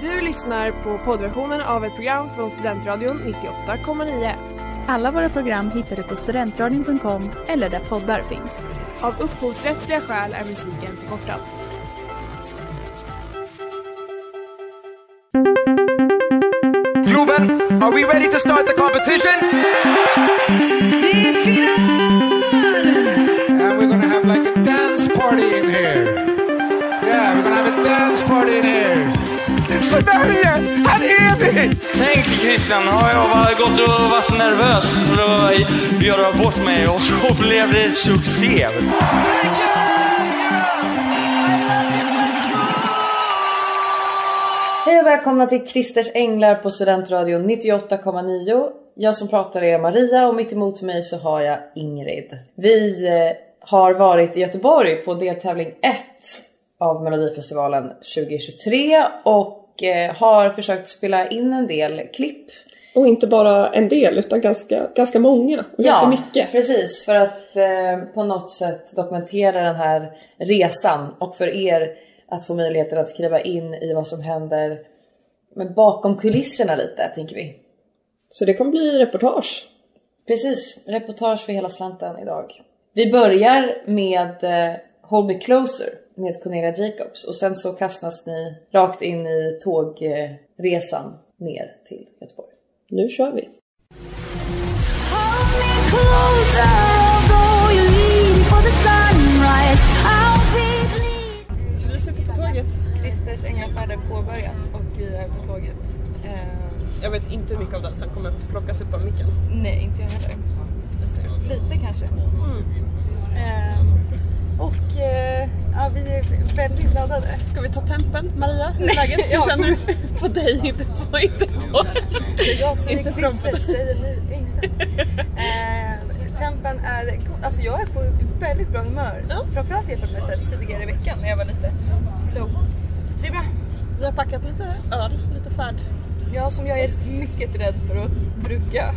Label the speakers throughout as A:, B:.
A: Du lyssnar på poddversionen av ett program från Studentradion 98,9.
B: Alla våra program hittar du på studentradion.com eller där poddar finns.
A: Av upphovsrättsliga skäl är musiken förkortad.
C: Globen, are we ready to start the competition?
D: And we're gonna have like a dance party in here. Yeah, we're gonna have a dance party in here.
C: Sverige, här är vi!
E: Tänk Christian, har jag bara gått och varit nervös för att göra bort mig och så blev det succé.
F: Hej och välkomna till Christers Änglar på Studentradion 98,9. Jag som pratar är Maria och mitt emot mig så har jag Ingrid. Vi eh, har varit i Göteborg på deltävling 1 av Melodifestivalen 2023 och eh, har försökt spela in en del klipp.
G: Och inte bara en del utan ganska, ganska många. Och ganska mycket.
F: precis. För att eh, på något sätt dokumentera den här resan och för er att få möjligheten att skriva in i vad som händer men bakom kulisserna lite, tänker vi.
G: Så det kommer bli reportage.
F: Precis, reportage för hela slanten idag. Vi börjar med eh, Hold Me Closer med Cornelia Jacobs och sen så kastas ni rakt in i tågresan ner till Göteborg.
G: Nu kör vi. Vi sitter på tåget.
A: Christers änglafärd är påbörjat och vi är på tåget.
G: Jag vet inte hur mycket av det som kommer plockas upp av micken.
A: nej, inte jag heller. Lite kanske. Ehm, och eh, ja, vi är väldigt laddade.
G: Ska vi ta tempen? Maria, hur är läget?
A: ja,
G: Hur känner du? På dig, inte på, inte på.
A: Jag säger
G: Inte
A: Christer, säger ni änglar. Eh, tempen är god. Alltså jag är på väldigt bra humör.
G: Ja.
A: Framförallt jämfört med här, tidigare i veckan när jag var lite low. Så det är bra.
G: Vi har packat lite öl, lite färd.
A: Jag som jag är mycket rädd för att bruka.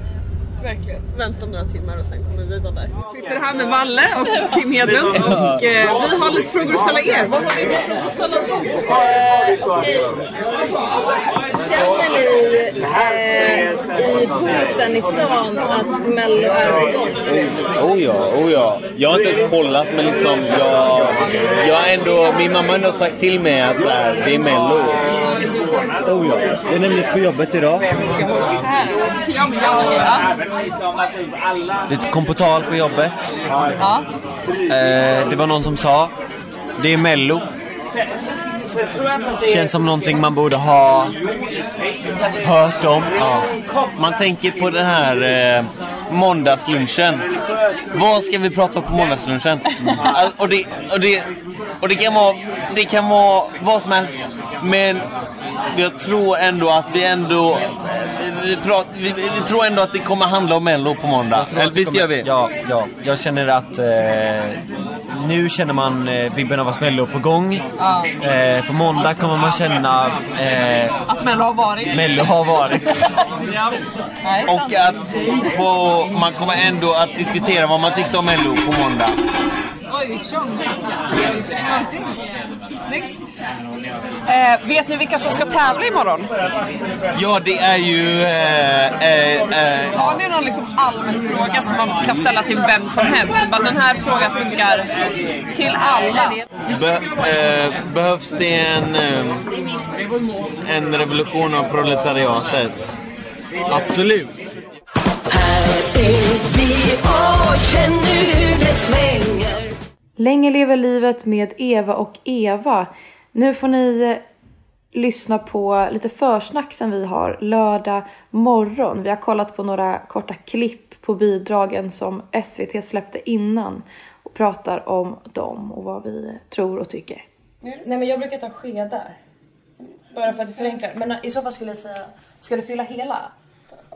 A: Verkligen.
G: Vänta några timmar och sen kommer vi vara där. Vi sitter här med Valle och Tim Hedlund och eh, vi har lite frågor att ställa er. Vad har ni för frågor att ställa dem?
A: Känner ni eh, i pulsen i stan att Mello är på gång?
H: Oh ja, oh ja. Jag har inte ens kollat men liksom jag... Jag ändå... Min mamma har ändå sagt till mig att så här, det är mello.
I: Oh ja, jag är nämligen på jobbet idag. Det kom på tal på jobbet.
A: Ja.
I: Eh, det var någon som sa, det är mello. Känns som någonting man borde ha hört om.
H: Ja. Man tänker på den här eh, måndagslunchen. Vad ska vi prata om på måndagslunchen? Och det, och det, och det, kan vara, det kan vara vad som helst. Men jag tror ändå att vi ändå... eh, Vi, prat, vi, vi tror ändå att det kommer handla om Mello på måndag. Eller visst gör vi?
I: Ja, ja. Jag känner att eh, nu känner man eh, vibben av att Mello är på gång. Eh, på måndag kommer man känna eh,
G: Att Mello har varit.
I: Mello har varit.
H: Och att på, man kommer ändå att diskutera vad man tyckte om Mello på måndag.
A: Oj.
G: Snyggt. Eh, vet ni vilka som ska tävla imorgon?
H: Ja, det är ju... Eh, eh, eh,
G: Har ni någon liksom allmän fråga som man kan ställa till vem som helst? Bara den här frågan funkar till alla.
H: be, eh, behövs det en, eh, en revolution av proletariatet?
I: Absolut.
F: Länge lever livet med Eva och Eva. Nu får ni eh, lyssna på lite försnack som vi har lördag morgon. Vi har kollat på några korta klipp på bidragen som SVT släppte innan och pratar om dem och vad vi tror och tycker. Nej men jag brukar ta skedar. Bara för att det förenklar. Men i så fall skulle jag säga, ska du fylla hela?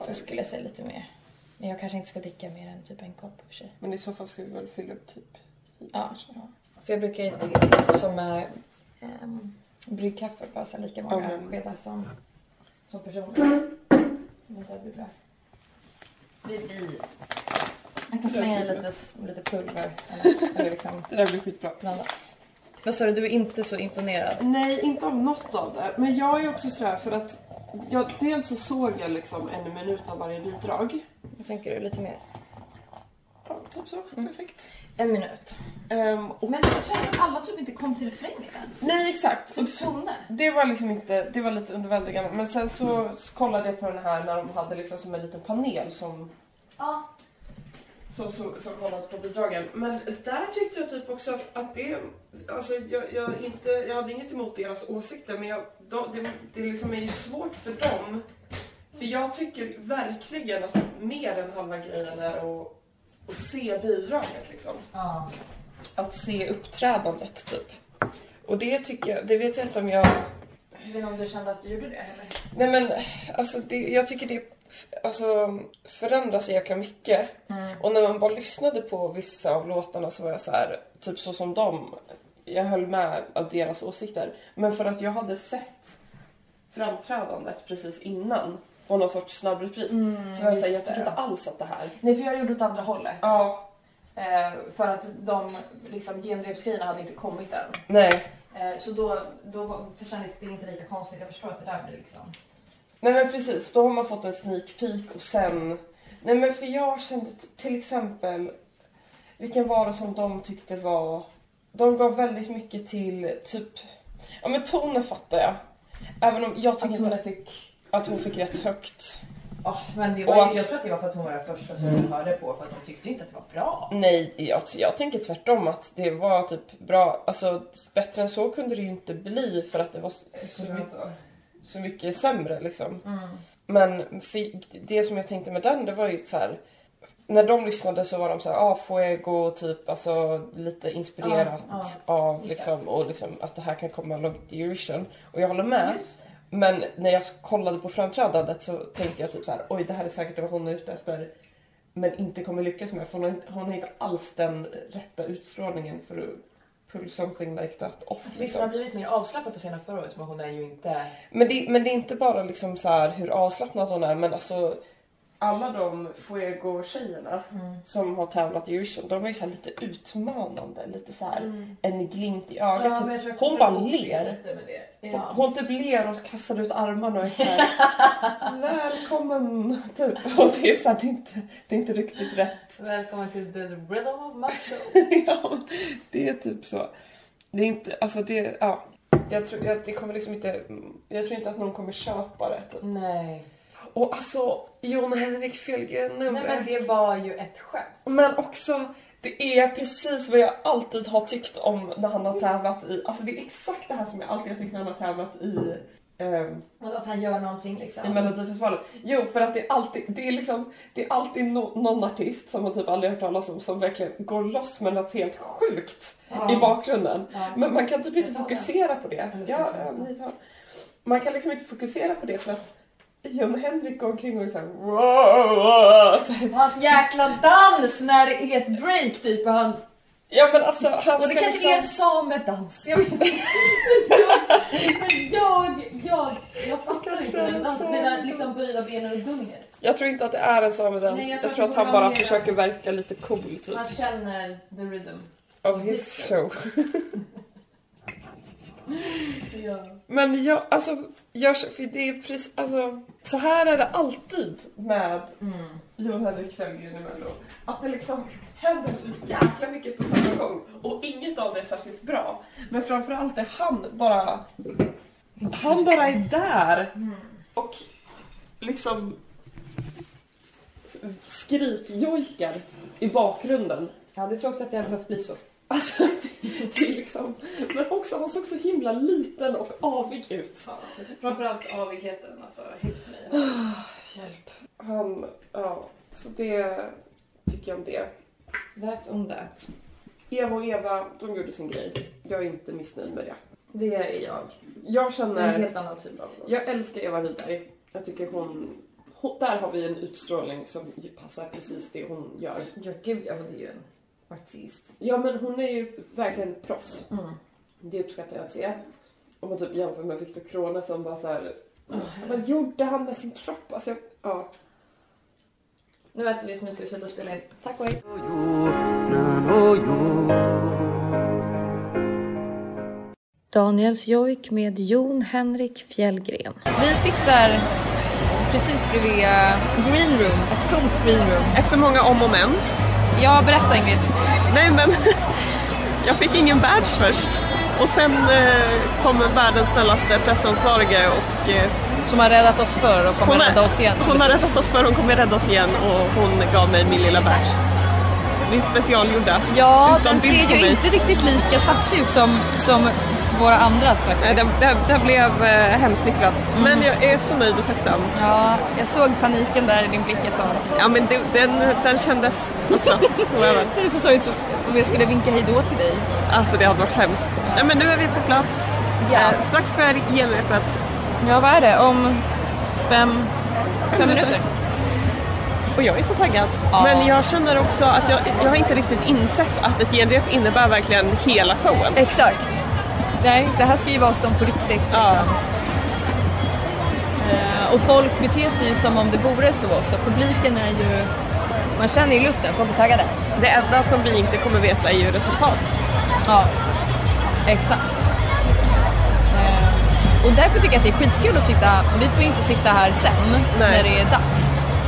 F: Så skulle jag säga lite mer. Men jag kanske inte ska dricka mer än typ en kopp för sig.
G: Men i så fall ska vi väl fylla upp typ.
F: Ja, ja. För jag brukar ju som äh, ähm, bryggkaffe här lika många
G: Ja, men-
F: skedar som, som personer. Det blir bra. Vi, vi. Jag kan slänga i lite, lite pulver eller, eller liksom
G: Det där blir skitbra.
F: blanda. Vad sa du, du är inte så imponerad?
G: Nej, inte av något av det. Men jag är också sådär för att jag, dels så såg jag liksom en minut av varje bidrag.
F: Vad tänker du? Lite mer?
G: Ja, typ så. Perfekt.
F: En minut.
G: Ehm, och,
F: Men det känns att alla typ inte kom till refrängen ens.
G: nej, exakt.
F: Typ toner.
G: det var liksom inte, det var lite underväldigande. Men sen så kollade jag på den här när de hade liksom som en liten panel som
F: Ja.
G: som, som, som kollade på bidragen. Men där tyckte jag typ också att det... Alltså jag, jag, inte, jag hade inget emot deras åsikter men jag, de, det, det liksom är ju svårt för dem. För jag tycker verkligen att mer än halva grejen är att, att se bidraget liksom.
F: Ja.
G: Att se uppträdandet typ. Och det tycker jag, det vet jag inte om jag...
F: Jag vet inte om du kände att du gjorde det heller?
G: Nej men alltså det, jag tycker det alltså, förändras så jäkla mycket. Och när man bara lyssnade på vissa av låtarna så var jag så här, typ så som dem. Jag höll med av deras åsikter. Men för att jag hade sett framträdandet precis innan och någon sorts snabb repris. så var jag såhär, jag tycker inte alls att det här...
F: Nej, för jag gjorde åt andra hållet.
G: Ja,
F: Eh, för att de liksom, gendrevsgrejerna hade inte kommit än.
G: nej.
F: Eh, så då, då kändes det inte lika konstigt. Jag förstår att det där blir liksom...
G: Nej men precis, då har man fått en sneak peek och sen... Nej men för jag kände till exempel, vilken var det som de tyckte var... De gav väldigt mycket till typ... Ja men tonen fattar jag. Även om jag tycker
F: Att
G: inte
F: fick...
G: att hon fick rätt högt.
F: Ja, men det var,
G: att-
F: jag tror att det var för att hon var den första som jag hörde på för att de tyckte inte att det var bra.
G: Nej, jag, jag tänker tvärtom att det var typ bra. Alltså bättre än så kunde det ju inte bli för att det var så, så, mycket, så mycket sämre liksom. Men för, det som jag tänkte med den, det var ju så här. När de lyssnade så var de så här, ah, Fuego, typ alltså lite inspirerat
F: Ja,
G: av
F: Just det.
G: liksom, och liksom att det här kan komma långt i Eurovision. Och jag håller med. Men när jag kollade på framträdandet så tänkte jag typ så här, oj det här är säkert vad hon är ute efter. Men inte kommer lyckas med för hon har, hon har inte alls den rätta utstrålningen för att pull something like that off.
F: Visst,
G: Liksom.
F: hon har blivit mer avslappnad på senare förra året men hon är ju inte...
G: Men, det, men det är inte bara liksom så här hur avslappnad hon är men alltså alla de Fuego-tjejerna som har tävlat i Eurovision, de är ju så här lite utmanande, lite så här en glimt i ögat.
F: tror
G: typ. Hon bara ler.
F: det.
G: Hon,
F: Ja.
G: hon typ ler och kastar ut armarna och är såhär Välkommen! Typ. Och det är såhär, det är inte, det är inte riktigt rätt.
F: Välkommen till the rhythm of my show.
G: ja, det är typ så. Det är inte, alltså det, ja. Jag tror, jag, det kommer liksom inte, jag tror inte att någon kommer köpa det. Typ.
F: Nej.
G: Och alltså, Jon Henrik Fjällgren
F: Nej men det var ju ett skämt.
G: Men också, det är precis vad jag alltid har tyckt om när han har tävlat i, alltså det är exakt det här som jag alltid har tyckt när han har tävlat i
F: Och att han gör någonting liksom.
G: i Melodifestivalen. Jo, för att det är alltid, det är liksom, det är alltid no, någon artist som man typ aldrig hört talas om som verkligen går loss med något helt sjukt
F: Ja.
G: i bakgrunden.
F: Ja.
G: Men man kan typ inte fokusera på det. Ja. Man kan liksom inte fokusera på det för att Jon Henrik går omkring och är såhär wow, så här.
F: Och hans jäkla dans när det är ett break typ och han...
G: Ja men alltså han
F: Och det kanske
G: liksom...
F: är en samedans. Jag vet inte. Men jag, jag, jag fattar inte den dansen. Liksom böjda benen och gunget.
G: Jag tror inte att det är en samedans.
F: Nej,
G: jag,
F: jag
G: tror
F: tror
G: att han bara försöker verka lite cool typ.
F: Han känner the rhythm.
G: Of his show. Men jag, alltså, jag, för det är precis, alltså, så här är det alltid med Jon Henrik Fjällgren i Mello. Att det liksom händer så jäkla mycket på samma gång och inget av det är särskilt bra. Men framförallt är han bara, han bara är där och liksom skrikjojkar i bakgrunden.
F: Ja, det är tråkigt att det har behövt bli så.
G: Alltså, liksom, men också han såg så himla liten och avig ut.
F: Ja, framförallt avigheten, alltså mig.
G: Hjälp. Han, ja, så det tycker jag om det.
F: That on that.
G: Eva och Eva, de gjorde sin grej. Jag är inte missnöjd med det.
F: Det är jag.
G: Jag
F: är en
G: känner,
F: helt annan typ av låt.
G: jag älskar Eva Rydberg. Jag tycker hon, hon, där har vi en utstrålning som passar precis det hon gör.
F: Ja, gud ja, hon är ju en artist.
G: Ja men hon är ju verkligen ett proffs.
F: Mm.
G: Det uppskattar jag att se. Om man typ jämför med Victor Krone som bara så här. Vad gjorde han med sin kropp? Alltså jag, ja.
F: Nu vet vi, så nu ska vi sluta spela in. Tack och hej. Daniels jojk med Jon Henrik Fjällgren. Vi sitter precis bredvid green room, ett tomt green room.
G: Efter många om och men.
F: Ja, berätta Ingrid.
G: Nej men, jag fick ingen badge först. Och sen eh, kom världens snällaste pressansvarige och eh,
F: Som har räddat oss förr och kommer rädda oss igen.
G: hon har räddat oss för hon kommer rädda oss igen och hon gav mig min lilla badge. Min specialgjorda.
F: Ja,
G: utan
F: den ser ju
G: mig.
F: inte riktigt lika satsig ut som, som våra andras faktiskt.
G: Nej, det, det, det blev eh, hemsnickrat.
F: Mm.
G: Men jag är så nöjd och tacksam.
F: Ja, jag såg paniken där i din blick ett tag.
G: Ja men det, den, den kändes också. Så är det.
F: Kändes så sorgligt om jag skulle vinka hejdå till dig.
G: Alltså det hade varit hemskt. Nej men nu är vi på plats.
F: Ja.
G: Eh, strax börjar genrepet.
F: Ja, vad är det? Om fem, fem minuter?
G: Och jag är så taggad.
F: Ja.
G: Men jag känner också att jag, jag har inte riktigt insett att ett genrep innebär verkligen hela showen.
F: Exakt. Nej, det här ska ju vara som på riktigt. Liksom.
G: Ja.
F: Eh, och folk beter sig ju som om det vore så också. Publiken är ju... Man känner ju luften, folk är taggade.
G: Det enda som vi inte kommer veta är ju resultat.
F: Ja, exakt. Eh, och därför tycker jag att det är skitkul att sitta, vi får ju inte sitta här sen
G: Nej.
F: när det är dags.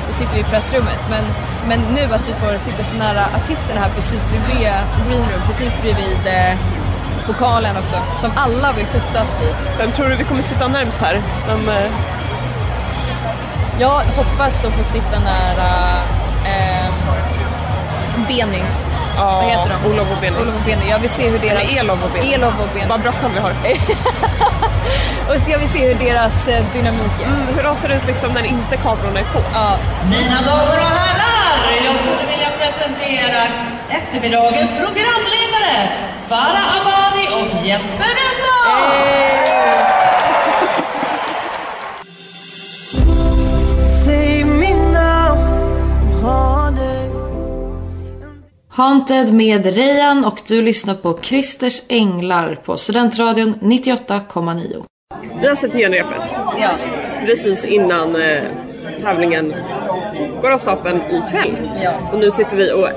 F: Då sitter vi i pressrummet. Men, men nu att vi får sitta så nära artisterna här precis bredvid green room, precis bredvid eh, pokalen också, som alla vill fotas vid.
G: Vem tror du vi kommer sitta närmst här? Vem, eh,
F: Jag hoppas att få sitta nära eh, Benny.
G: ja,
F: Vad heter de?
G: Olof och Benny.
F: Olof och Benny. Jag vill se hur deras...
G: Eller Elof och Benny.
F: Elof och Benny.
G: Vad bråttom vi har.
F: Och jag vill se hur deras eh, dynamik är.
G: Mm, hur de ser ut liksom när inte kamerorna är på.
F: Ja.
J: Mina damer och herrar, jag skulle vilja presentera eftermiddagens programledare Farah Abadi och Jesper Rönndahl!
K: Honey
F: Haunted med Rejan och du lyssnar på Christers Änglar på Studentradion 98,9.
G: Vi har sett genrepet.
F: Ja.
G: Precis innan eh, tävlingen går av stapeln ikväll.
F: Ja.
G: Och nu sitter vi och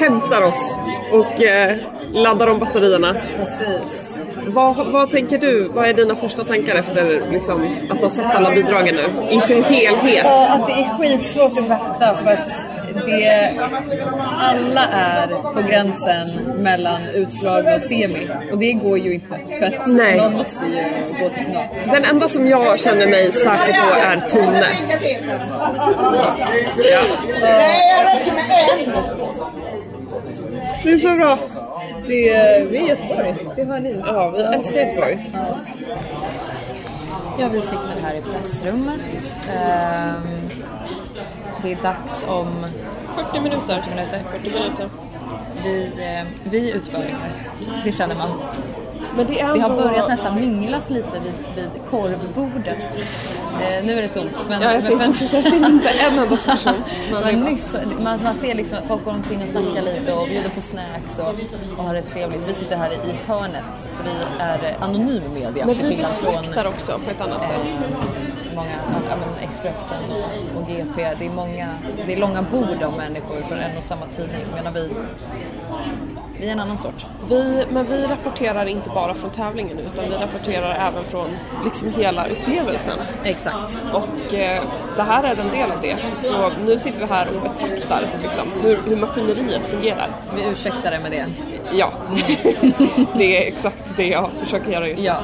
G: hämtar oss och eh, laddar om batterierna.
F: Precis.
G: Vad, vad tänker du? Vad är dina första tankar efter liksom, att ha sett alla bidragen nu? I sin helhet?
F: Ja, att det är skitsvårt att veta för att det, alla är på gränsen mellan utslag och semi. Och det går ju inte. För att
G: Nej.
F: någon måste ju gå till final.
G: Den enda som jag känner mig säker på är Tone. Ja. Det är så bra.
F: Det är, vi är i Göteborg, det hör ni.
G: Ja, vi älskar Göteborg.
F: Ja, vi sitter här i pressrummet. Ehm, det är dags om
G: 40 minuter.
F: 40 minuter.
G: 40 minuter.
F: Vi, eh, vi är utvärlingar. Det känner man.
G: Men det är
F: Det har
G: ändå-
F: börjat nästan minglas lite vid, vid korvbordet. Eh, nu är det tomt. Men,
G: Ja, jag tänkte precis, jag ser inte en enda person. Men
F: Men nyss, man, man ser liksom att folk går omkring och snackar lite och bjuder på snacks och, och har det trevligt. Vi sitter här i hörnet för vi är anonym media.
G: Men vi
F: från,
G: betraktar också på ett annat sätt.
F: eh, många, ja, men Expressen och, och GP. Det är många, det är långa bord av människor för en och samma tidning medan vi, vi är en annan sort.
G: Vi, men vi rapporterar inte bara från tävlingen utan vi rapporterar även från liksom hela upplevelsen.
F: Exakt.
G: Och eh, det här är en del av det. Så nu sitter vi här och betraktar liksom, hur, hur maskineriet fungerar.
F: Vi ursäktar det med det.
G: Ja, det är exakt det jag försöker göra just nu.
F: Ja.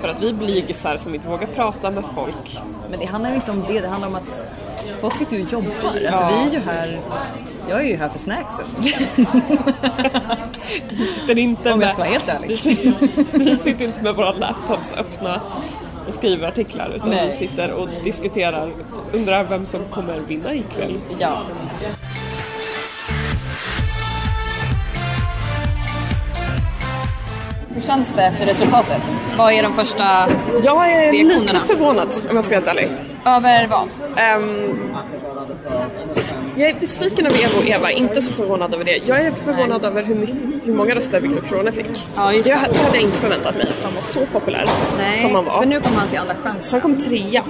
G: För att vi blygisar som inte vågar prata med folk.
F: Men det handlar ju inte om det, det handlar om att folk sitter ju och jobbar. Alltså
G: Ja.
F: vi är ju här, jag är ju här för snacksen.
G: Den inte
F: Om
G: med,
F: jag ska vara helt ärlig.
G: Vi, sitter- vi sitter inte med våra laptops öppna och skriver artiklar utan
F: Nej.
G: vi sitter och diskuterar, undrar vem som kommer vinna ikväll.
F: Ja. Hur känns det efter resultatet? Vad är de första
G: Jag är lite
F: reaktionerna?
G: förvånad om jag ska vara helt ärlig.
F: Över vad?
G: Ehm, jag är besviken över Eva och Eva, inte så förvånad över det. Jag är förvånad över hur, mycket, hur många röster Viktor Krone fick.
F: Ja, just
G: det.
F: det.
G: Det hade jag inte förväntat mig, att han var så populär
F: Nej,
G: som han var.
F: för nu kom han till andra chans.
G: Han kom trea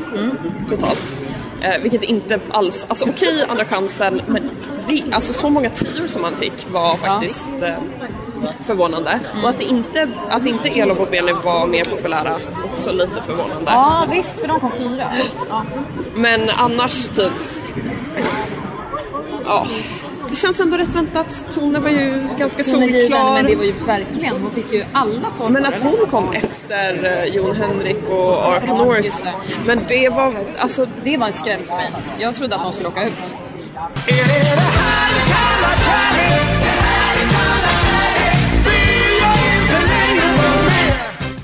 G: totalt. Eh, vilket inte alls, alltså okej andra chansen men tre, alltså så många tior som han fick var faktiskt eh, förvånande. Och att inte, att inte Elof och Benny var mer populära också lite förvånande.
A: Ja visst, för de kom fyra. Ja.
G: Men annars typ... Ja, det känns ändå rätt väntat. Tonen var ju ganska
A: är given,
G: solklar.
A: men det var ju verkligen, hon fick ju alla tolv
G: Men att hon kom efter eh, Jon Henrik och Ark North.
A: just det.
G: Men det var, alltså...
A: Det var en skräll för mig. Jag trodde att de skulle åka ut.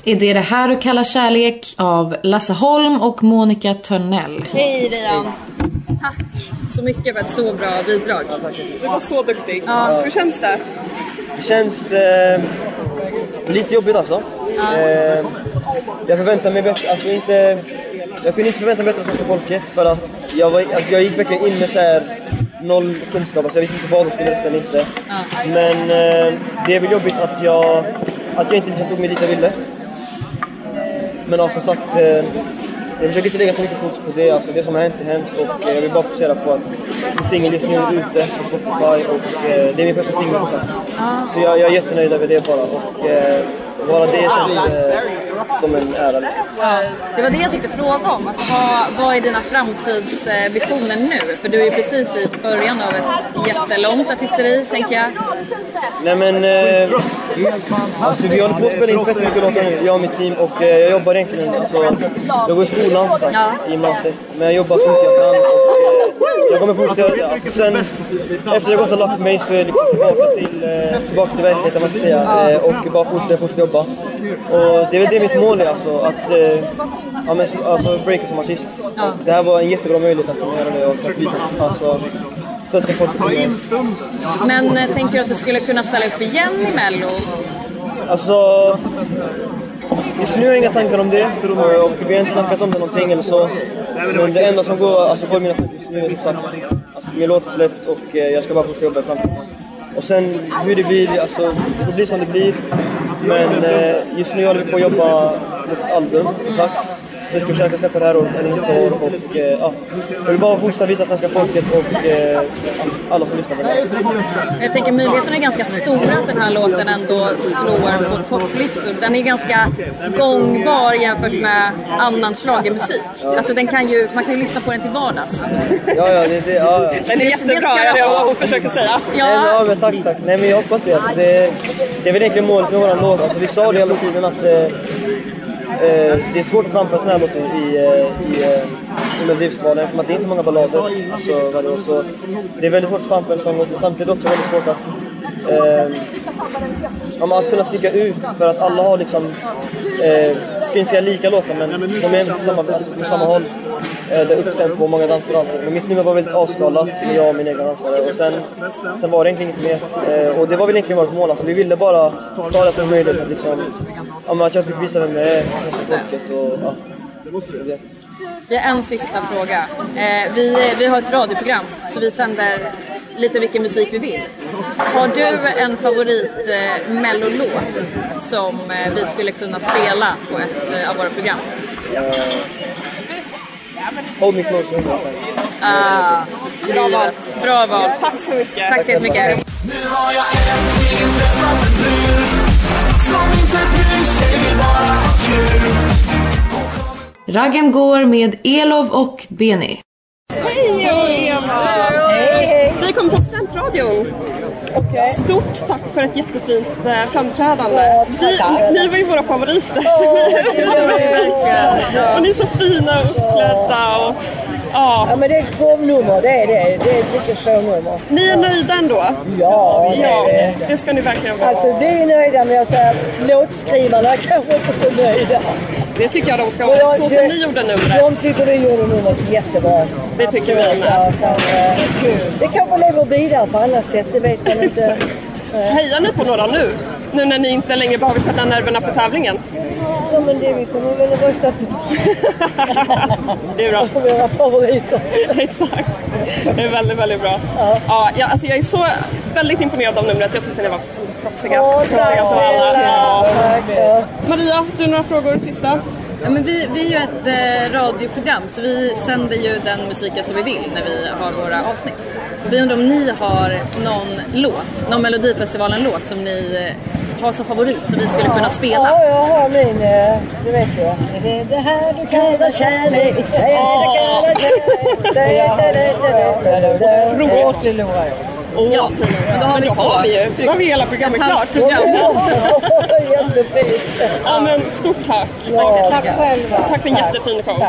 L: Är det det här du kallar kärlek av Lasse Holm och Monica Törnell?
A: Hej Rian! Tack så mycket för ett så bra bidrag.
G: Du var så duktig.
A: Ja.
G: Hur känns det?
M: Det känns eh, lite jobbigt alltså. Eh, jag förväntar mig bättre, alltså inte... Jag kunde inte förvänta mig bättre av svenska folket för att jag, var, alltså jag gick verkligen in med så här noll kunskap, alltså jag visste inte vad de skulle rösta eller inte. Men eh, det är väl jobbigt att jag, att jag inte liksom tog mig dit jag ville. Men ja, som sagt, eh, jag försöker inte lägga så mycket fokus på det. Alltså, det som har hänt är hänt och eh, jag vill bara fokusera på att min singel just nu är ute på Spotify och eh, det är min första singel. Så jag, jag är jättenöjd över det bara och eh, bara det känns eh, som en ära. Liksom.
A: Ja, det var det jag tänkte fråga om. Alltså, vad, vad är dina framtidsvisioner nu? För du är ju precis i början av ett jättelångt artisteri, tänker jag.
M: Nej men, eh, alltså vi håller på att spela in fett mycket låtar nu, jag och mitt team och eh, jag jobbar egentligen, alltså, jag går i skolan som sagt, i gymnasiet. Men jag jobbar så mycket jag kan och eh, jag kommer fortsätta göra det. Alltså, sen, efter jag gått och lagt mig så är jag liksom tillbaka till, eh, tillbaka till verkligheten man ska säga eh, och bara fortsätta, fortsätta jobba. Och det är väl det mitt mål är alltså, att eh, ja, men, alltså, breaka som artist. Det här var en jättebra möjlighet att kunna göra det och att visa alltså, svenska folket.
A: Men eh, tänker du att du skulle kunna ställa upp igen i Mello?
M: Alltså, just nu har jag inga tankar om det och vi har inte snackat om det någonting eller så. Men det enda som går, alltså går i mina tankar just nu är som sagt, alltså min låt är släppt och eh, jag ska bara fortsätta jobba i framtiden. Och sen hur det blir, alltså det får bli som det blir. Men eh, just nu håller vi på att jobba mot ett album, sagt. Så vi ska försöka släppa det här året eller nästa år och eh, ja, jag vill bara fortsätta visa svenska folket och eh, alla som lyssnar på det här.
A: Jag tänker möjligheten är ganska stora att den här låten ändå slår på topplistor. Den är ganska gångbar jämfört med annan schlagermusik. Alltså den kan ju, man kan ju lyssna på den till vardags.
M: Ja, ja, det, det, ja, ja.
G: Den är jättebra, är det jag försöker säga.
M: Nej, men, ja, men tack, tack. Nej, men jag hoppas det. Alltså, det, det är väl egentligen målet med våran låt. Alltså, vi sa det hela tiden att eh, eh, det är svårt att framföra såna här låtar i, eh, i, eh, i Melodifestivalen eftersom att det är inte många ballader. Alltså, vadå, så det är väldigt svårt att framföra en sån låt men samtidigt också väldigt svårt att eh, om kunna sticka ut för att alla har liksom, eh, ska inte säga lika låtar men de är ändå på samma, alltså, på samma håll. Eh, det är upptempo och många danser och allt. Men mitt nummer var väldigt avskalat med jag och min egen dansare. Och sen, sen var det egentligen inget mer. Eh, och det var väl egentligen vårt mål. Alltså, vi ville bara ta det som möjligt. att liksom, men att jag fick visa vem jag är för svenska folket. Och, ja, det.
A: Vi har en sista fråga. Eh, vi, vi har ett radioprogram så vi sänder lite vilken musik vi vill. Har du en favorit eh, mellolåt som eh, vi skulle kunna spela på ett eh, av våra program?
M: Hold me close.
A: Ah,
G: Bra val.
A: Bra val.
G: Tack så mycket.
A: Tack så jättemycket.
N: Nu har jag äntligen träffat en brud som inte bryr sig, bara kul.
L: Raggen går med Elov och Beni.
G: Hej! Hej, hej! Vi kommer från Studentradion. Stort tack för ett jättefint eh, framträdande. Vi, ni var ju våra favoriter. så vi- verkligen. Och ni är så fina och uppklädda. Och, ja.
O: Ja men det är ett shownummer, det är det. Det är ett riktigt shownummer.
G: Ni är nöjda ändå?
O: Ja, det
G: ja
O: är det.
G: det ska ni verkligen vara.
O: Alltså vi är nöjda men jag säger låtskrivarna kanske inte så nöjda.
G: Det tycker jag de ska vara. Så som ni gjorde numret.
O: De tycker du gjorde numret jättebra.
G: Det tycker vi med.
O: Ja, eh, det kanske lever vidare på annat sätt, det vet man inte.
G: Hejar ni på några nu? Nu när ni inte längre behöver känna nerverna för tävlingen?
O: Ja men det vi kommer väl att rösta på.
G: Det är bra.
O: Våra favoriter.
G: Exakt. Det är väldigt, väldigt bra. Ja. Ja, alltså jag är så väldigt imponerad av numret. Jag tyckte ni var proffsiga.
O: Åh,
G: Proffsiga som alla.
O: snälla.
G: Ja.
O: Tack, ja.
G: Maria, du några frågor sista?
A: Ja, men vi, vi är ju ett eh, radioprogram så vi sänder ju den musiken som vi vill när vi har våra avsnitt. Vi undrar om ni har någon låt, någon Melodifestivalen-låt som ni eh, har som favorit som vi skulle kunna spela.
O: Ja, jag har min, eh, det vet jag. Är det det här du kallar kärlek? Är det det kallar kärlek?
G: Återlovar jag.
A: Ja, men då har vi
G: då har vi ju. Då har vi hela programmet klart.
A: program.
G: Ja men stort tack.
O: Ja,
G: tack
O: själva.
G: Tack för en jättefin show.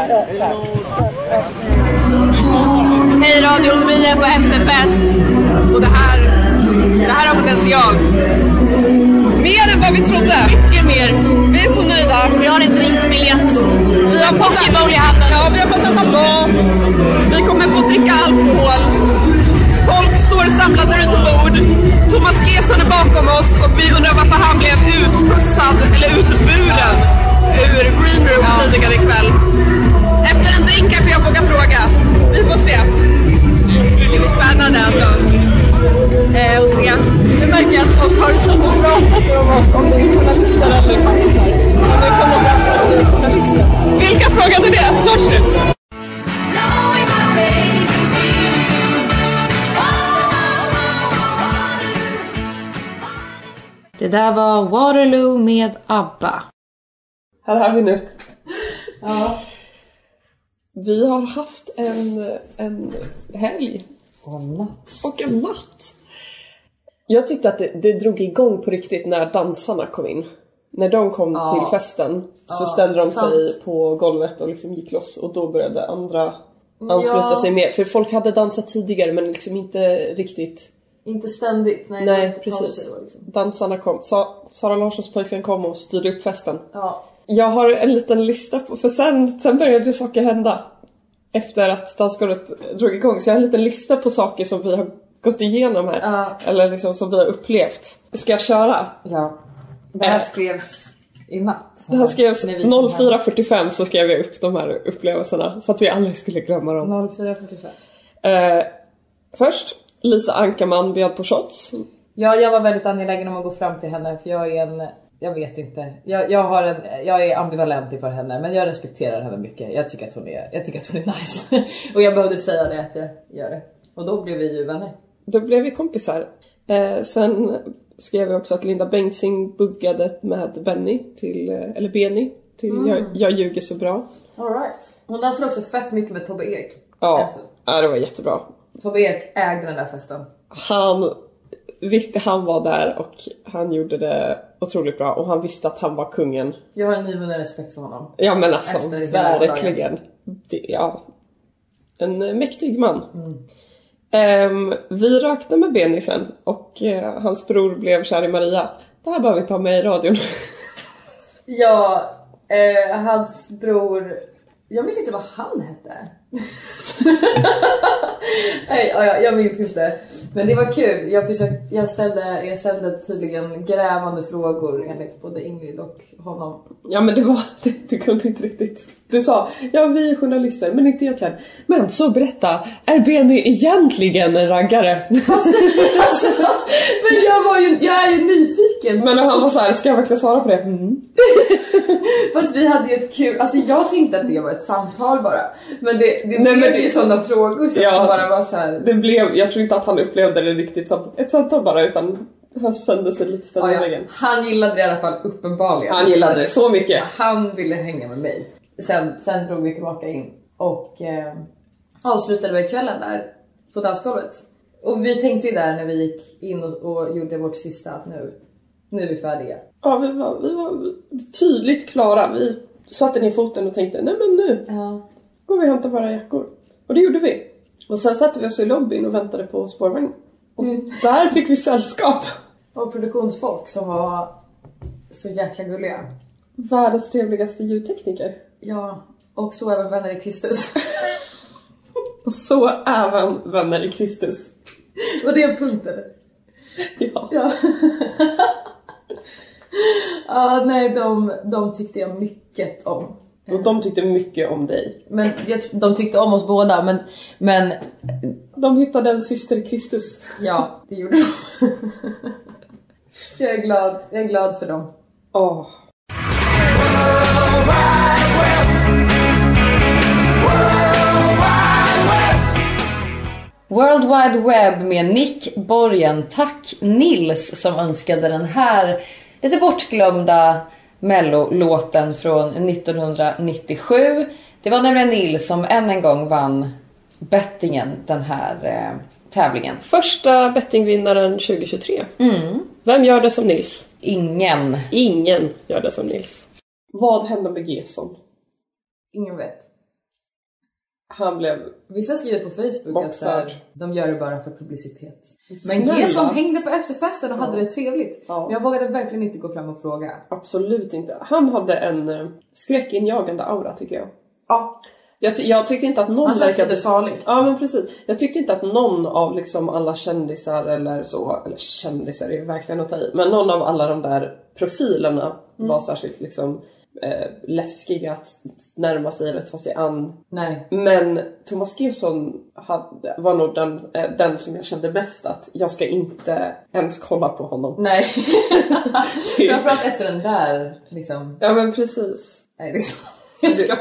A: Hej radion, vi är på efterfest och det här, det här har potential.
G: Mer än vad vi trodde.
A: Mycket mer.
G: Vi är så nöjda.
A: Vi har en drinkbiljett.
G: Vi har fått
A: Pokébowl i handen.
G: Ja, vi har fått äta mat. Vi kommer få dricka alkohol. Folk står samlade runt bord. Thomas Gesson är bakom oss och vi undrar varför han blev utpussad eller utburen ur Green Room tidigare ikväll. Har och pratat om oss om det är journalister eller fram till att vi är journalister. Vilka frågade det? Snart slut.
L: Det där var Waterloo med ABBA.
G: Här är vi nu. Ja. Vi har haft en, en helg.
F: Och en natt.
G: Och en natt. Jag tyckte att det, det drog igång på riktigt när dansarna kom in. När de kom
F: Ja.
G: till festen så ställde de
F: sant.
G: sig på golvet och liksom gick loss och då började andra ansluta sig med. För folk hade dansat tidigare men liksom inte riktigt
F: Inte ständigt. Nej,
G: Nej, precis.
F: då, liksom.
G: Dansarna kom. Sa, Sara Larssons pojkvän kom och styrde upp festen.
F: Ja.
G: Jag har en liten lista på, för sen, sen började saker hända. Efter att dansgolvet drog igång. Så jag har en liten lista på saker som vi har gått igenom här.
F: Ja.
G: Eller liksom som vi har upplevt. Ska jag köra?
F: Ja. Det här
G: Eh.
F: skrevs i natt.
G: Det här skrevs
F: När vi kom hem.
G: 04.45 så skrev jag upp de här upplevelserna. Så att vi aldrig skulle glömma dem.
F: 04.45.
G: Eh, först, Lisa Ankarman bjöd på shots.
F: Ja, jag var väldigt angelägen om att gå fram till henne för jag är en jag vet inte. Jag, jag, har en, jag är ambivalent inför henne men jag respekterar henne mycket. Jag tycker att hon är, jag tycker att hon är nice. och jag behövde säga det att jag gör det. Och då blev vi ju vänner.
G: Då blev vi kompisar. Eh, sen skrev jag också att Linda Bengtzing buggade med Benny till, eh, eller Benny till
F: Mm.
G: jag, jag ljuger så bra.
F: Alright. Hon dansade också fett mycket med Tobbe Ek.
G: Ja, ja det var jättebra.
F: Tobbe Ek ägde den där festen.
G: Han visste han var där och han gjorde det otroligt bra och han visste att han var kungen.
F: Jag har en nyvunnen respekt för honom.
G: Ja men alltså verkligen. Det, ja. En eh, mäktig man. Ehm, vi rökte med Benny sen och eh, hans bror blev kär i Maria. Det här behöver vi ta med i radion.
F: Ja, eh, hans bror... Jag minns inte vad han hette. Nej, ja, ja, jag minns inte. Men det var kul. Jag, försökte, jag, ställde, jag ställde tydligen grävande frågor enligt både Ingrid och honom.
G: Ja men det var, du kunde inte riktigt. Du sa, ja vi är journalister men inte egentligen. Men så berätta, är Benny egentligen en raggare?
F: Alltså, men jag var ju, jag är ju nyfiken.
G: Men han var så här, ska jag verkligen svara på det? Mm.
F: Fast vi hade ju ett kul, alltså jag tänkte att det var ett samtal bara. Men det, det
G: Nej,
F: blev
G: men-
F: ju sådana frågor så
G: Ja.
F: som bara var så här.
G: Det blev, jag tror inte att han upplevde det riktigt som ett samtal bara utan han kände sig lite ställd
F: Ja, ja. Han gillade det i alla fall uppenbarligen.
G: Han gillade det så mycket.
F: Han ville hänga med mig. Sen, sen drog vi tillbaka in och eh, avslutade väl kvällen där på dansgolvet. Och vi tänkte ju där när vi gick in och, och gjorde vårt sista att nu, nu är vi färdiga.
G: Ja vi var, vi var tydligt klara. Vi satte ner foten och tänkte, nej men nu går vi och hämtar våra jackor. Och det gjorde vi. Och sen satte vi oss i lobbyn och väntade på spårvagn. Och där fick vi sällskap.
F: Och produktionsfolk som var så jäkla gulliga.
G: Världens trevligaste ljudtekniker.
F: Ja, och så även vänner i Kristus.
G: Och så även vänner i Kristus.
F: Var det en punkt eller?
G: Ja.
F: Ja. Ja, nej, de, de tyckte jag mycket om.
G: Och de tyckte mycket om dig.
F: Men de tyckte om oss båda, men, men
G: De hittade en syster Kristus.
F: ja, det gjorde de. jag är glad, jag är glad för dem.
G: Åh.
N: Worldwide
F: Wide Web med Nick Borgen. Tack Nils som önskade den här lite bortglömda mellolåten från 1997. Det var nämligen Nils som än en gång vann bettingen den här eh, tävlingen.
G: Första bettingvinnaren 2023.
F: Mm.
G: Vem gör det som Nils?
F: Ingen.
G: Ingen gör det som Nils. Vad hände med Gesson?
F: Ingen vet.
G: Han blev...
F: Vissa skriver på Facebook att så här,
G: Bortförd.
F: de gör det bara för publicitet. Men
G: Snälla.
F: Gesson hängde på efterfesten och
G: Ja.
F: hade det trevligt.
G: Ja.
F: Men jag vågade verkligen inte gå fram och fråga.
G: Absolut inte. Han hade en eh, skräckinjagande aura tycker jag.
F: Ja.
G: Jag, jag tyckte inte att någon
F: Han
G: verkade...
F: lite farlig.
G: Ja men precis. Jag tyckte inte att någon av liksom alla kändisar eller så, eller kändisar är ju verkligen att ta i, men någon av alla de där profilerna
F: Mm.
G: var särskilt liksom eh, läskiga att närma sig eller ta sig an.
F: Nej.
G: Men Thomas Gesson hade, var nog den, eh, den som jag kände bäst att jag ska inte ens kolla på honom.
F: Nej. Framförallt efter den där liksom.
G: Ja men precis.
F: Nej det är så. Jag ska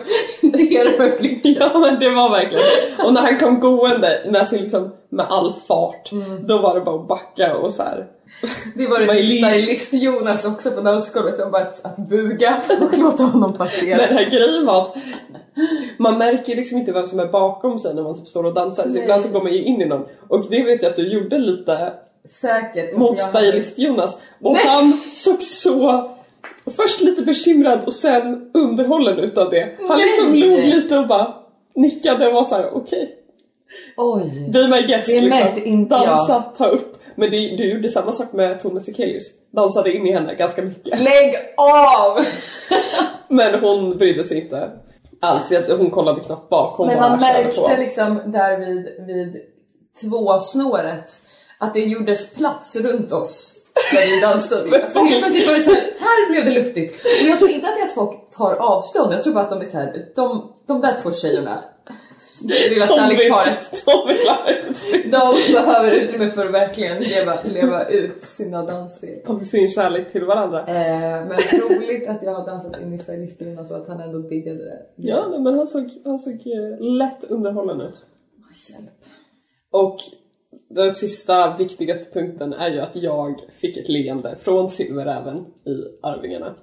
F: med blicken.
G: Ja men det var verkligen. Och när han kom gående med sin liksom, med all fart, då var det bara att backa och så här.
F: Det var det
G: My liege.
F: stylist Jonas också på dansgolvet. Var bara att, buga och låta honom passera.
G: Men den här grejen var att man märker liksom inte vem som är bakom sig när man typ står och dansar. Så
F: Nej.
G: ibland så går man ju in i någon. Och det vet jag att du gjorde lite
F: Säkert.
G: mot
F: Jag hade-
G: stylist Jonas. Och
F: Nej.
G: han såg så först lite bekymrad och sen underhållen utav det. Han
F: Nej.
G: liksom log lite och bara nickade och var såhär okej.
F: Oj.
G: Be my guest
F: Det
G: liksom.
F: inte jag.
G: Dansa, ta upp. Men du, du gjorde samma sak med Tone Sekelius. Dansade in i henne ganska mycket.
F: Lägg av!
G: Men hon brydde sig inte alls. Jag- Hon kollade knappt bak. Hon
F: Men man märkte
G: på.
F: liksom där vid, vid tvåsnåret att det gjordes plats runt oss när vi dansade. Alltså helt plötsligt var det så här, här blev det luftigt. Och jag tror inte att det är att folk tar avstånd, jag tror bara att de är så här, de, de där två tjejerna, det lilla kärleksparet,
G: De
F: behöver utrymme för att verkligen leva, leva ut sina danssteg.
G: Och sin kärlek till varandra.
F: Eh, men roligt att jag har dansat in i stylisten så att han ändå diggade det.
G: Ja, men han såg, han såg eh, lätt underhållen ut.
F: Hjälp.
G: Och den sista viktigaste punkten är ju att jag fick ett leende från Silveräven i Arvingarna.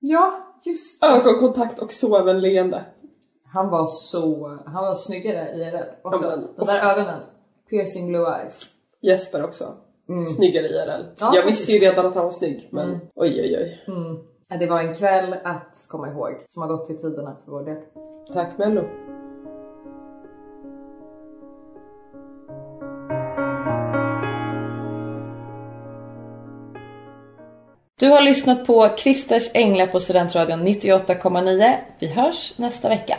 F: Ja, just
G: Ögonkontakt och så även leende.
F: Han var så, han var snyggare IRL också.
G: Ja, men-
F: De där ögonen. Piercing blue eyes.
G: Jesper också.
F: Mm.
G: Snyggare IRL.
F: Ja,
G: jag visste ju redan att han var snygg, men
F: Mm.
G: oj oj oj.
F: Mm. Det var en kväll att komma ihåg som har gått till tiderna för vår del.
G: Tack Mello.
F: Du har lyssnat på Christers Änglar på Studentradion 98,9. Vi hörs nästa vecka.